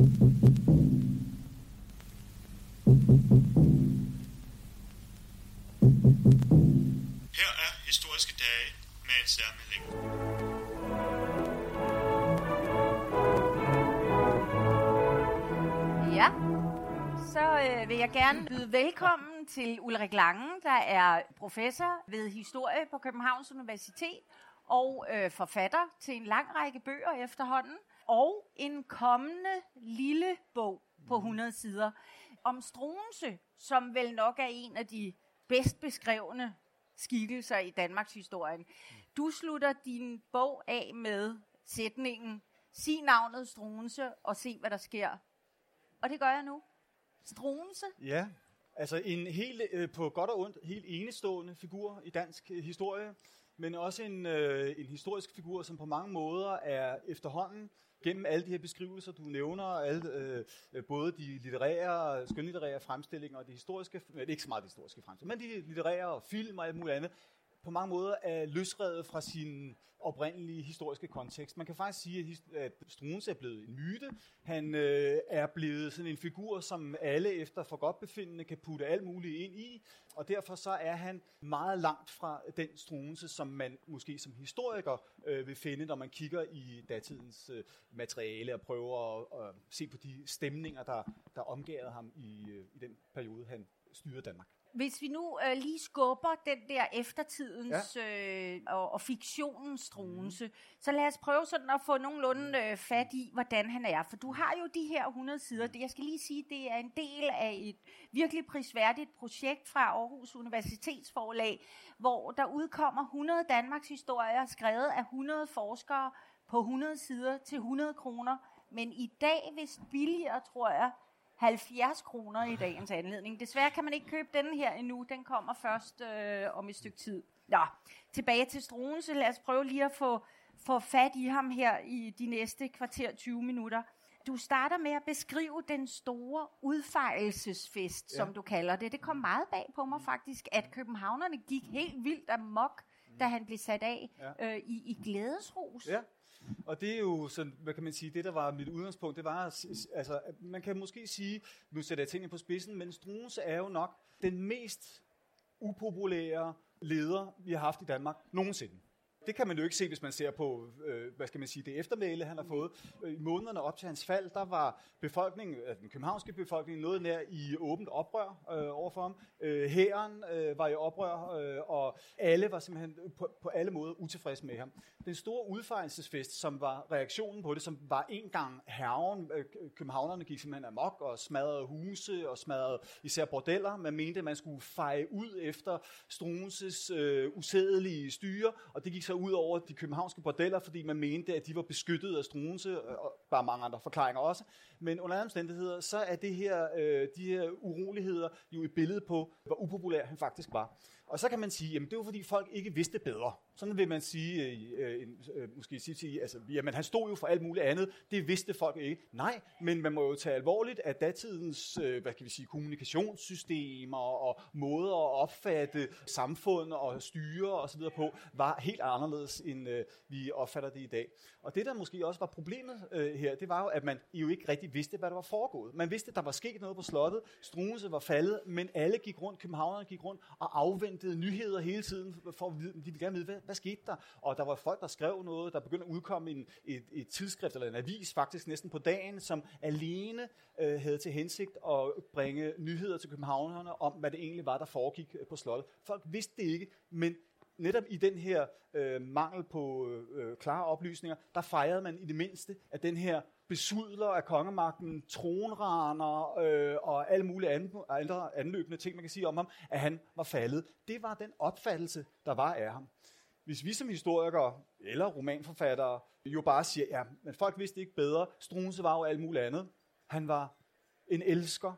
Her er historiske dage med en særmelding. Ja, så øh, vil jeg gerne byde velkommen til Ulrik Lange, der er professor ved historie på Københavns Universitet og øh, forfatter til en lang række bøger efterhånden, og en kommende lille bog på 100 sider om Struense, som vel nok er en af de bedst beskrevne skikkelser i Danmarks historien. Du slutter din bog af med sætningen, sig navnet Struense og se, hvad der sker. Og det gør jeg nu. Struense. Ja, altså en helt, øh, på godt og ondt, helt enestående figur i dansk øh, historie, men også en, øh, en historisk figur, som på mange måder er efterhånden gennem alle de her beskrivelser, du nævner, alle, øh, både de litterære, skønlitterære fremstillinger og de historiske, øh, ikke så meget de historiske fremstillinger, men de litterære og film og alt muligt andet, på mange måder er løsredet fra sin oprindelige historiske kontekst. Man kan faktisk sige, at, Struens Struensee er blevet en myte. Han øh, er blevet sådan en figur, som alle efter for godt befindende kan putte alt muligt ind i, og derfor så er han meget langt fra den Struensee, som man måske som historiker øh, vil finde, når man kigger i datidens øh, materiale og prøver at, at se på de stemninger, der, der omgærede ham i, øh, i den periode, han styrede Danmark. Hvis vi nu øh, lige skubber den der eftertidens ja. øh, og, og fiktionens Struense, mm. så lad os prøve sådan at få nogenlunde øh, fat i, hvordan han er. For du har jo de her 100 sider. Det, jeg skal lige sige, det er en del af et virkelig prisværdigt projekt fra Aarhus Universitetsforlag, hvor der udkommer 100 Danmarks historier, skrevet af 100 forskere på 100 sider til 100 kroner. Men i dag, hvis billigere, tror jeg, 70 kroner i dagens anledning. Desværre kan man ikke købe den her endnu. Den kommer først øh, om et stykke tid. Nå, tilbage til Struense. Lad os prøve lige at få, få fat i ham her i de næste kvarter 20 minutter. Du starter med at beskrive den store udfejelsesfest, ja. som du kalder det. Det kom meget bag på mig faktisk, at københavnerne gik helt vildt amok, da han blev sat af ja. øh, i, i glædesrus. Ja. Og det er jo sådan, hvad kan man sige, det der var mit udgangspunkt, det var, altså, man kan måske sige, nu sætter jeg tingene på spidsen, men Struense er jo nok den mest upopulære leder, vi har haft i Danmark nogensinde. Det kan man jo ikke se, hvis man ser på, øh, hvad skal man sige, det eftermæle, han har fået. Øh, I månederne op til hans fald, der var befolkningen, øh, den københavnske befolkning, noget nær i åbent oprør øh, overfor ham. Øh, hæren øh, var i oprør, øh, og alle var simpelthen på, på alle måder utilfredse med ham. Den store udfejelsesfest, som var reaktionen på det, som var en gang herren, øh, københavnerne gik simpelthen amok og smadrede huse og smadrede især bordeller. Man mente, at man skulle feje ud efter Struenses øh, usædelige styre, og det gik sig ud over de københavnske bordeller, fordi man mente, at de var beskyttet af Struense, øh, og bare mange andre forklaringer også. Men under andre omstændigheder, så er det her, øh, de her uroligheder jo et billede på, hvor upopulær han faktisk var. Og så kan man sige, jamen det var fordi folk ikke vidste bedre. Sådan vil man sige, øh, øh, øh, måske sige til, altså, jamen han stod jo for alt muligt andet, det vidste folk ikke. Nej, men man må jo tage alvorligt, at datidens, øh, hvad kan vi sige, kommunikationssystemer og måder at opfatte samfund og styre og så videre på, var helt anderledes, end øh, vi opfatter det i dag. Og det der måske også var problemet øh, her, det var jo, at man jo ikke rigtig vidste, hvad der var foregået. Man vidste, at der var sket noget på slottet, Struense var faldet, men alle gik rundt, københavnerne gik rundt og afventede nyheder hele tiden, for at vide, de ville gerne vide, hvad, hvad skete der? Og der var folk, der skrev noget, der begyndte at udkomme en, et, et tidsskrift, eller en avis faktisk næsten på dagen, som alene øh, havde til hensigt at bringe nyheder til københavnerne om, hvad det egentlig var, der foregik øh, på slottet. Folk vidste det ikke, men netop i den her øh, mangel på øh, øh, klare oplysninger, der fejrede man i det mindste, at den her besudler af kongemagten, tronraner øh, og alle mulige andre, andre anløbende ting, man kan sige om ham, at han var faldet. Det var den opfattelse, der var af ham. Hvis vi som historikere eller romanforfattere jo bare siger, ja, men folk vidste ikke bedre, Strunse var jo alt muligt andet. Han var en elsker,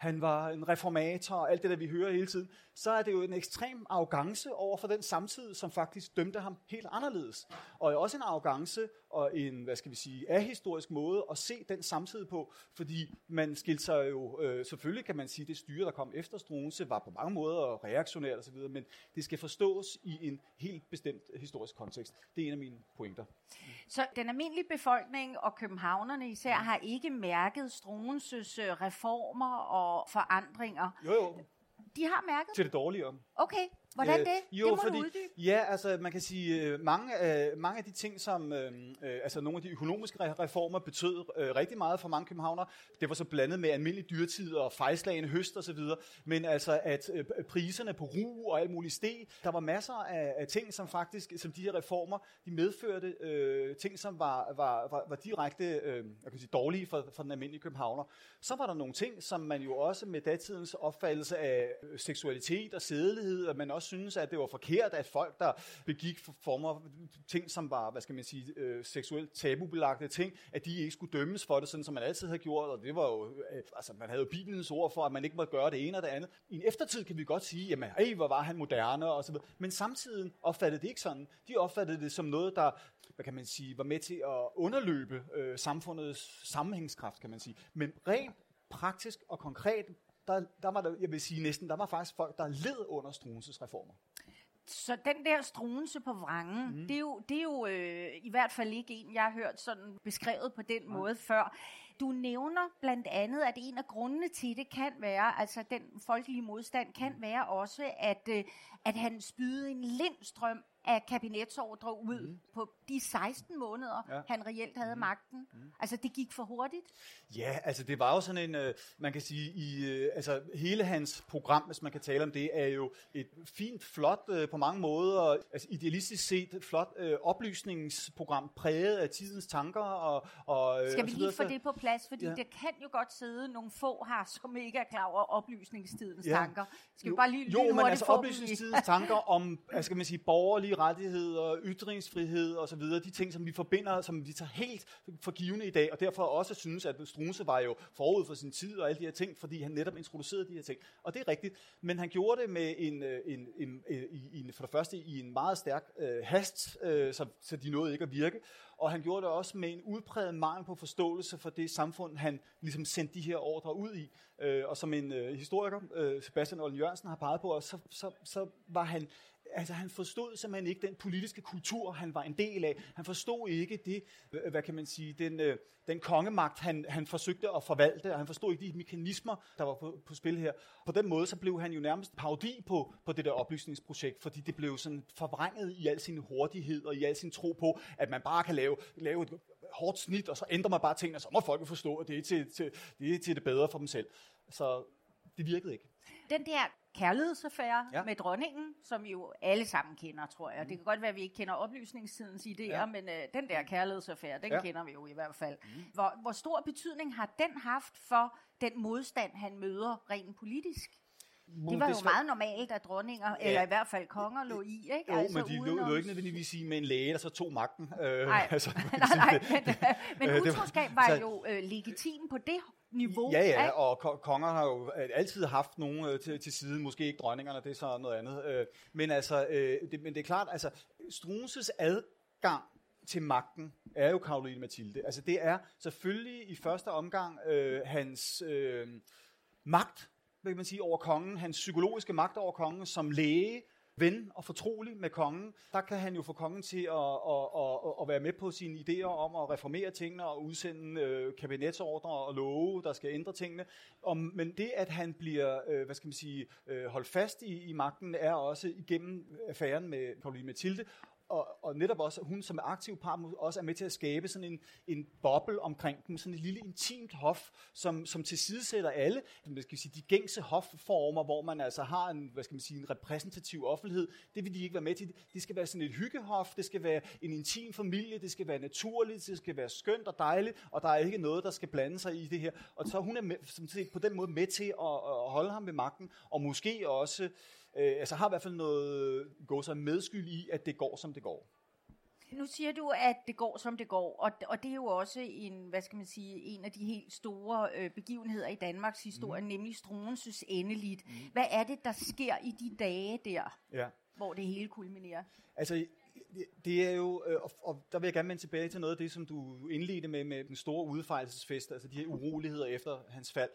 han var en reformator og alt det der, vi hører hele tiden, så er det jo en ekstrem arrogance over for den samtid, som faktisk dømte ham helt anderledes. Og også en arrogance og en, hvad skal vi sige, ahistorisk måde at se den samtid på, fordi man skilte sig jo, øh, selvfølgelig kan man sige, det styre, der kom efter Struense, var på mange måder reaktionært osv., men det skal forstås i en helt bestemt historisk kontekst. Det er en af mine pointer. Så den almindelige befolkning og københavnerne især har ikke mærket Struenses øh, reformer og forandringer. Jo, jo. De har mærket? Til det dårligere. Okay. Hvordan det? Øh, jo, det må fordi, du uddybe. Ja, altså man kan sige, øh, mange, af, mange af de ting, som, øh, øh, altså nogle af de økonomiske reformer betød øh, rigtig meget for mange københavner, det var så blandet med almindelig dyrtid og fejlslagende høst og så videre, men altså at øh, priserne på ru og alt muligt steg, der var masser af, af ting, som faktisk, som de her reformer, de medførte øh, ting, som var, var, var, var direkte øh, jeg kan sige, dårlige for, for den almindelige københavner. Så var der nogle ting, som man jo også med datidens opfattelse af øh, seksualitet og sædelighed, at man også synes, at det var forkert, at folk, der begik former ting, som var, hvad skal man sige, øh, seksuelt tabubelagte ting, at de ikke skulle dømmes for det, sådan som man altid havde gjort, og det var jo, øh, altså man havde jo Bibelens ord for, at man ikke måtte gøre det ene og det andet. I en eftertid kan vi godt sige, jamen, hey, hvor var han moderne, og så videre. Men samtidig opfattede det ikke sådan. De opfattede det som noget, der hvad kan man sige, var med til at underløbe øh, samfundets sammenhængskraft, kan man sige. Men rent praktisk og konkret der, der var der, jeg vil sige næsten, der var faktisk folk, der led under Struenses reformer. Så den der strunse på vrangen, mm. det er jo, det er jo øh, i hvert fald ikke en, jeg har hørt sådan beskrevet på den mm. måde før. Du nævner blandt andet, at en af grundene til det kan være, altså den folkelige modstand kan mm. være også, at, øh, at han spydede en lindstrøm af kabinetsordre ud mm. på de 16 måneder, ja. han reelt havde mm. magten. Mm. Altså, det gik for hurtigt. Ja, altså det var jo sådan en, øh, man kan sige, i, øh, altså hele hans program, hvis man kan tale om det, er jo et fint, flot øh, på mange måder, altså idealistisk set, et flot øh, oplysningsprogram, præget af tidens tanker. Og, og, øh, Skal vi og lige få det på plads, fordi ja. det kan jo godt sidde nogle få her, som ikke er klar over oplysningstidens ja. tanker. Skal jo, vi bare lige Jo, men altså oplysningstidens tanker om, skal man sige, borgerlige rettigheder, ytringsfrihed og så videre, de ting, som vi forbinder, som vi tager helt for givende i dag, og derfor også synes, at Strunse var jo forud for sin tid og alle de her ting, fordi han netop introducerede de her ting. Og det er rigtigt, men han gjorde det med en, øh, en, en, øh, en, en for det første i en meget stærk øh, hast, øh, så, så de nåede ikke at virke, og han gjorde det også med en udpræget mangel på forståelse for det samfund, han ligesom sendte de her ordre ud i. Øh, og som en øh, historiker, øh, Sebastian Olden Jørgensen, har peget på, så, så, så var han altså han forstod simpelthen ikke den politiske kultur, han var en del af. Han forstod ikke det, hvad kan man sige, den, øh, den kongemagt, han, han forsøgte at forvalte, og han forstod ikke de mekanismer, der var på, på spil her. På den måde, så blev han jo nærmest parodi på, på det der oplysningsprojekt, fordi det blev sådan forvrænget i al sin hurtighed og i al sin tro på, at man bare kan lave, lave et hårdt snit, og så ændrer man bare tingene, og så må folk jo forstå, at det er til, til, det er til det bedre for dem selv. Så det virkede ikke. Den der kærlighedsaffære ja. med dronningen, som jo alle sammen kender, tror jeg. Mm. Det kan godt være, at vi ikke kender oplysningstidens idéer, ja. men øh, den der kærlighedsaffære, den ja. kender vi jo i hvert fald. Mm. Hvor, hvor stor betydning har den haft for den modstand, han møder rent politisk? Det var jo meget normalt, at dronninger, ja. eller i hvert fald konger, lå i. Ikke? Jo, altså, men de lå, lå ikke nødvendigvis sige med en læge, der så tog magten. Øh, nej, altså, nej, nej, men, men øh, utroskab var jo øh, legitim på det niveau. Ja, ja, og konger har jo altid haft nogen øh, til, til side, måske ikke dronningerne, det er så noget andet. Øh, men altså, øh, det, men det er klart, altså, Struenses adgang til magten er jo Karoline Mathilde. Altså det er selvfølgelig i første omgang øh, hans øh, magt, vil man sige, over kongen, hans psykologiske magt over kongen som læge, ven og fortrolig med kongen, der kan han jo få kongen til at, at, at, at være med på sine idéer om at reformere tingene og udsende øh, kabinetsordre og love, der skal ændre tingene. Og, men det, at han bliver, øh, hvad skal man sige, øh, holdt fast i, i magten, er også igennem affæren med Pauline Mathilde, og, og netop også, hun som er aktiv part, også er med til at skabe sådan en, en boble omkring dem, sådan et lille intimt hof, som, som tilsidesætter alle, hvad skal sige, de gængse hofformer, hvor man altså har en, hvad skal man sige, en repræsentativ offentlighed, det vil de ikke være med til. Det skal være sådan et hyggehof, det skal være en intim familie, det skal være naturligt, det skal være skønt og dejligt, og der er ikke noget, der skal blande sig i det her. Og så hun er med, som set, på den måde med til at, at holde ham ved magten, og måske også øh, altså har i hvert fald noget gå sig medskyld i, at det går, som det går. Nu siger du, at det går, som det går, og, og det er jo også en, hvad skal man sige, en af de helt store øh, begivenheder i Danmarks historie, mm. nemlig Struenses endeligt. Mm. Hvad er det, der sker i de dage der, ja. hvor det hele kulminerer? Altså, det er jo, øh, og, og der vil jeg gerne vende tilbage til noget af det, som du indledte med, med den store udfejelsesfest, altså de her uroligheder efter hans fald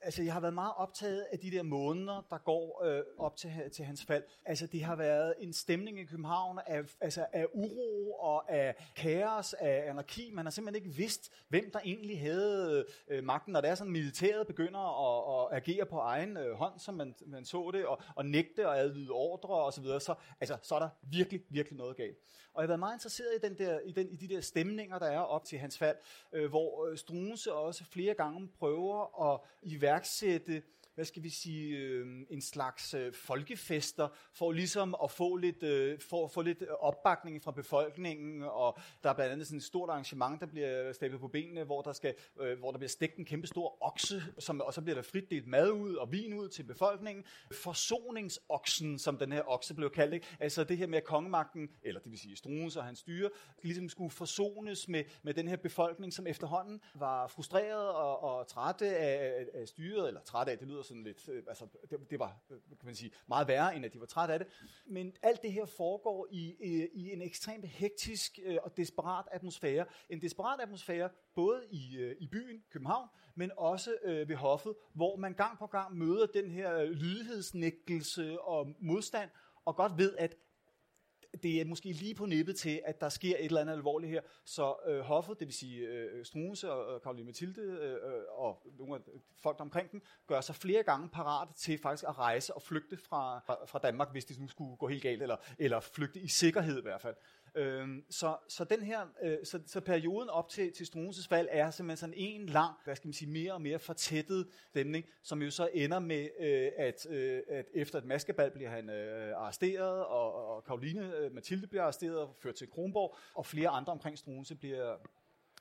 altså, jeg har været meget optaget af de der måneder, der går øh, op til, til hans fald. Altså, det har været en stemning i København af, altså, af uro og af kaos, af anarki. Man har simpelthen ikke vidst, hvem der egentlig havde øh, magten. Når det er sådan, militæret begynder at, at agere på egen øh, hånd, som man, man så det, og, og nægte og adlyde ordre og så videre, så, altså, så er der virkelig, virkelig noget galt. Og jeg har været meget interesseret i, den der, i, den, i de der stemninger, der er op til hans fald, øh, hvor øh, Struense også flere gange prøver at iværksætte iværksætte hvad skal vi sige, øh, en slags øh, folkefester, for ligesom at få lidt, øh, for, få lidt opbakning fra befolkningen, og der er blandt andet sådan et stort arrangement, der bliver stablet på benene, hvor der, skal, øh, hvor der bliver stegt en kæmpe stor okse, som, og så bliver der frit delt mad ud og vin ud til befolkningen. Forsoningsoksen, som den her okse blev kaldt, ikke? altså det her med at kongemagten, eller det vil sige Struens og hans styre, ligesom skulle forsones med, med den her befolkning, som efterhånden var frustreret og, og trætte af, af styret, eller trætte af, det lyder sådan lidt, øh, altså det, det var øh, kan man sige, meget værre, end at de var trætte af det. Men alt det her foregår i, i, i en ekstremt hektisk øh, og desperat atmosfære. En desperat atmosfære både i, øh, i byen, København, men også øh, ved hoffet, hvor man gang på gang møder den her øh, lydighedsnægtelse og modstand, og godt ved, at det er måske lige på nippet til, at der sker et eller andet alvorligt her. Så øh, hoffet, det vil sige øh, Struense og, og Karoline Mathilde øh, øh, og nogle af folk omkring den, gør sig flere gange parat til faktisk at rejse og flygte fra, fra, fra Danmark, hvis det nu skulle gå helt galt, eller, eller flygte i sikkerhed i hvert fald. Øhm, så, så den her, øh, så, så perioden op til, til Struenses fald er simpelthen sådan en lang, hvad skal man sige, mere og mere fortættet stemning, som jo så ender med, øh, at, øh, at efter et maskebal bliver han øh, arresteret, og, og Karoline øh, Mathilde bliver arresteret og ført til Kronborg, og flere andre omkring Struense bliver,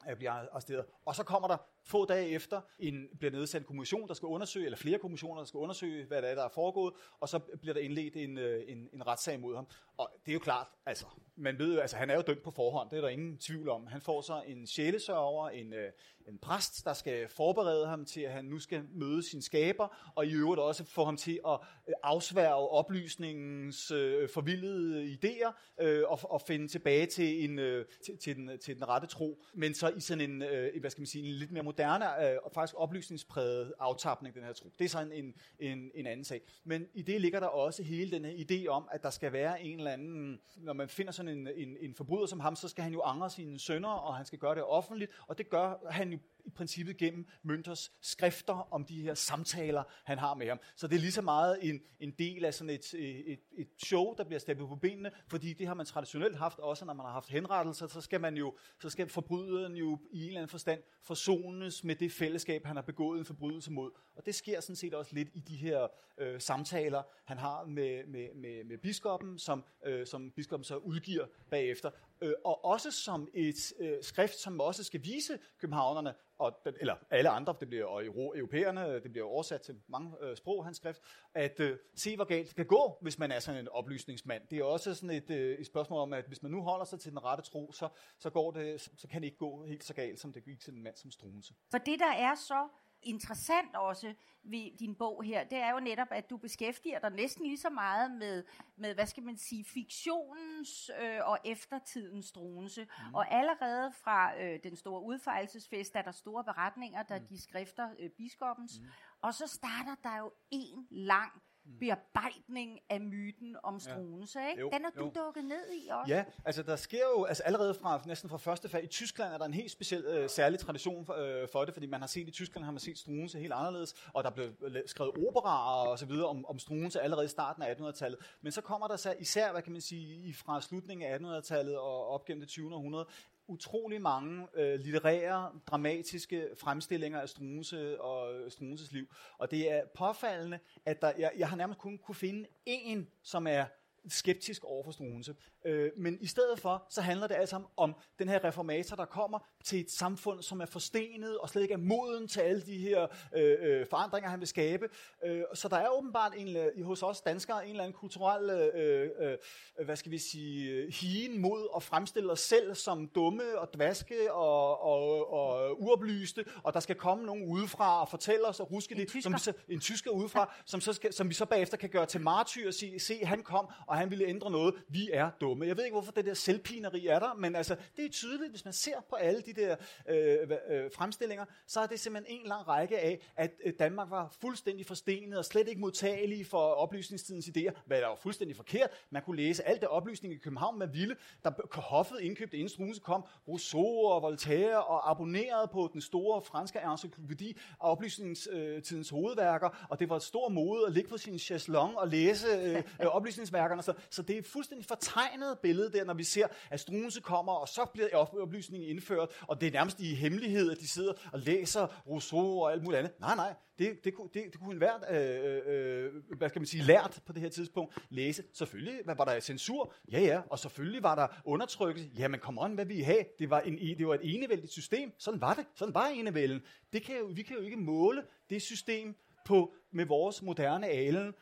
øh, bliver arresteret. Og så kommer der få dage efter en, bliver nedsat en kommission, der skal undersøge, eller flere kommissioner, der skal undersøge, hvad der er, der er foregået, og så bliver der indledt en, øh, en, en retssag mod ham. Og det er jo klart, altså, man ved jo, altså han er jo dømt på forhånd, det er der ingen tvivl om. Han får så en sjælesørger, en, øh, en præst, der skal forberede ham til, at han nu skal møde sin skaber, og i øvrigt også få ham til at øh, afsværge oplysningens øh, forvildede idéer, øh, og, og finde tilbage til, en, øh, til, til, den, til den rette tro. Men så i sådan en, øh, hvad skal man sige, en lidt mere moderne øh, og faktisk oplysningspræget aftapning, den her tro. Det er så en, en, en, en anden sag. Men i det ligger der også hele den her idé om, at der skal være en eller anden, når man finder sådan en, en, en forbryder som ham, så skal han jo angre sine sønner, og han skal gøre det offentligt, og det gør han jo i princippet gennem Mønters skrifter om de her samtaler, han har med ham. Så det er lige så meget en, en del af sådan et, et, et show, der bliver stablet på benene, fordi det har man traditionelt haft, også når man har haft henrettelser, så skal man jo, så skal forbryderen jo i en eller anden forstand forsones med det fællesskab, han har begået en forbrydelse mod. Og det sker sådan set også lidt i de her øh, samtaler, han har med, med, med, med biskoppen, som, øh, som biskoppen så udgiver bagefter. Øh, og også som et øh, skrift, som også skal vise københavnerne, og, eller alle andre, det bliver og europæerne, det bliver oversat til mange øh, sprog, hans skrift, at øh, se, hvor galt det kan gå, hvis man er sådan en oplysningsmand. Det er også sådan et, øh, et spørgsmål om, at hvis man nu holder sig til den rette tro, så, så, går det, så kan det ikke gå helt så galt, som det gik til en mand som Struense. For det, der er så interessant også ved din bog her, det er jo netop, at du beskæftiger dig næsten lige så meget med, med hvad skal man sige, fiktionens øh, og eftertidens Struense. Mm. Og allerede fra øh, den store udfejelsesfest er der store beretninger, der mm. de skrifter øh, biskoppens. Mm. Og så starter der jo en lang. Bearbejdning af myten om Struense, ja. ikke? Jo, Den er du jo. dukket ned i også. Ja, altså der sker jo, altså allerede fra, næsten fra første fag, i Tyskland er der en helt speciel, øh, særlig tradition for, øh, for det, fordi man har set i Tyskland, har man set Struense helt anderledes, og der blev skrevet operaer og så videre om, om Struense allerede i starten af 1800-tallet. Men så kommer der så især, hvad kan man sige, fra slutningen af 1800-tallet og op gennem det 20. århundrede, utrolig mange øh, litterære, dramatiske fremstillinger af Struense og øh, Struenses liv. Og det er påfaldende, at der, jeg, jeg har nærmest kun kunne finde en, som er skeptisk over for Struense. Øh, men i stedet for, så handler det altså om den her reformator, der kommer til et samfund, som er forstenet og slet ikke er moden til alle de her øh, øh, forandringer, han vil skabe. Øh, så der er åbenbart en, øh, hos os danskere en eller anden kulturel, øh, øh, hvad skal vi sige, hien mod at fremstille os selv som dumme og dvaske og, og, og uoplyste, og der skal komme nogen udefra og fortælle os og huske det, som vi så, en tysker udefra, som, så skal, som vi så bagefter kan gøre til martyr og sige, se, han kom, og han ville ændre noget. Vi er dumme dumme. Jeg ved ikke, hvorfor det der selvpineri er der, men altså, det er tydeligt, hvis man ser på alle de der øh, øh, fremstillinger, så er det simpelthen en lang række af, at øh, Danmark var fuldstændig forstenet og slet ikke modtagelig for oplysningstidens idéer, hvad der var fuldstændig forkert. Man kunne læse alt det oplysning i København, man ville. Der hoffet indkøbte inden kom, Rousseau og Voltaire og abonnerede på den store franske encyklopædi af oplysningstidens hovedværker, og det var et stor mode at ligge på sin chaiselong og læse øh, øh, oplysningsværkerne. Så, så det er fuldstændig fortegnet billede der, når vi ser, at Strunse kommer, og så bliver oplysningen indført, og det er nærmest i hemmelighed, at de sidder og læser Rousseau og alt muligt andet. Nej, nej, det, det, det, det kunne enhver, øh, øh, hvad skal man sige, lært på det her tidspunkt læse. Selvfølgelig hvad var der censur, ja ja, og selvfølgelig var der undertrykkelse. Jamen kom on, hvad vi have? Det var, en, det var et enevældigt system. Sådan var det. Sådan var enevælden. Det kan jo, vi kan jo ikke måle det system på, med vores moderne alen.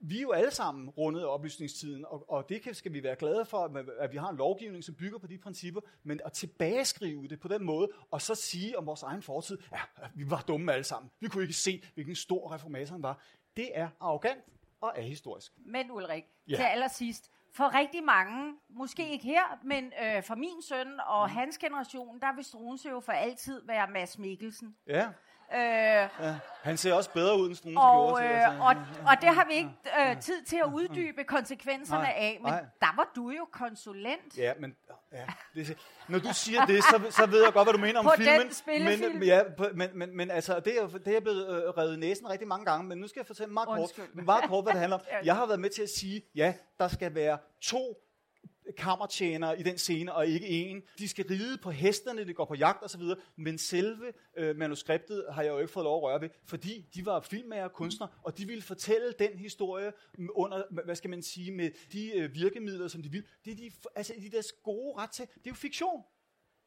Vi er jo alle sammen rundet af oplysningstiden, og, og det kan, skal vi være glade for, at vi har en lovgivning, som bygger på de principper, men at tilbageskrive det på den måde, og så sige om vores egen fortid, ja, vi var dumme alle sammen. Vi kunne ikke se, hvilken stor reformator han var. Det er arrogant og er historisk. Men Ulrik, ja. til allersidst, for rigtig mange, måske ikke her, men øh, for min søn og mm. hans generation, der vil Struensø jo for altid være Mads Mikkelsen. Ja. Øh, ja, han ser også bedre ud end Struensø og, gjorde. Øh, altså. og, og det har vi ikke øh, tid til at uddybe konsekvenserne nej, af, men nej. der var du jo konsulent. Ja, men ja, det, når du siger det, så, så ved jeg godt, hvad du mener om på filmen. Den spillefilm. men, ja, på, men, men, men altså, det er, det er blevet øh, revet næsen rigtig mange gange, men nu skal jeg fortælle meget kort, meget kort, hvad det handler om. Jeg har været med til at sige, ja, der skal være to kammertjenere i den scene, og ikke en. De skal ride på hesterne, de går på jagt osv., men selve øh, manuskriptet har jeg jo ikke fået lov at røre ved, fordi de var filmmager og kunstnere, og de ville fortælle den historie under, hvad skal man sige, med de øh, virkemidler, som de ville. Det er de, altså, de deres gode ret til. Det er jo fiktion.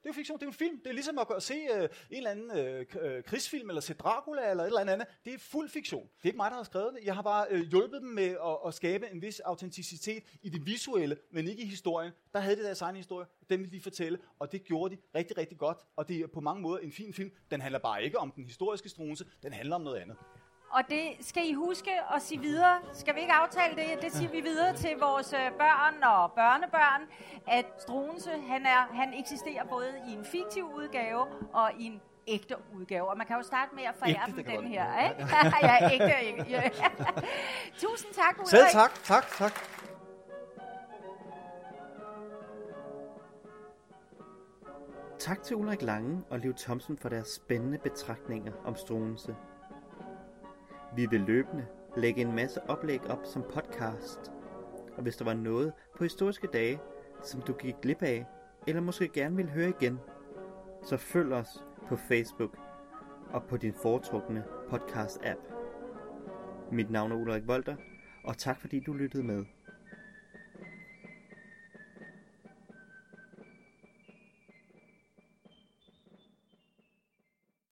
Det er jo fiktion, det er jo en film. Det er ligesom at se øh, en eller anden øh, øh, krigsfilm, eller se Dracula, eller et eller andet. Det er fuld fiktion. Det er ikke mig, der har skrevet det. Jeg har bare øh, hjulpet dem med at, at skabe en vis autenticitet i det visuelle, men ikke i historien. Der havde de deres egen historie, den ville de fortælle, og det gjorde de rigtig, rigtig godt. Og det er på mange måder en fin film. Den handler bare ikke om den historiske strunse, den handler om noget andet. Og det skal I huske at sige videre. Skal vi ikke aftale det? Det siger vi videre til vores øh, børn og børnebørn, at Struense, han, er, han eksisterer både i en fiktiv udgave og i en ægte udgave. Og man kan jo starte med at forære dem den her. Ikke? ja, ægte, ægte. Ja. Tusind tak, Ulrik. Selv tak. Tak, tak. Tak til Ulrik Lange og Liv Thomsen for deres spændende betragtninger om Struense. Vi vil løbende lægge en masse oplæg op som podcast. Og hvis der var noget på historiske dage, som du gik glip af, eller måske gerne vil høre igen, så følg os på Facebook og på din foretrukne podcast-app. Mit navn er Ulrik Volter, og tak fordi du lyttede med.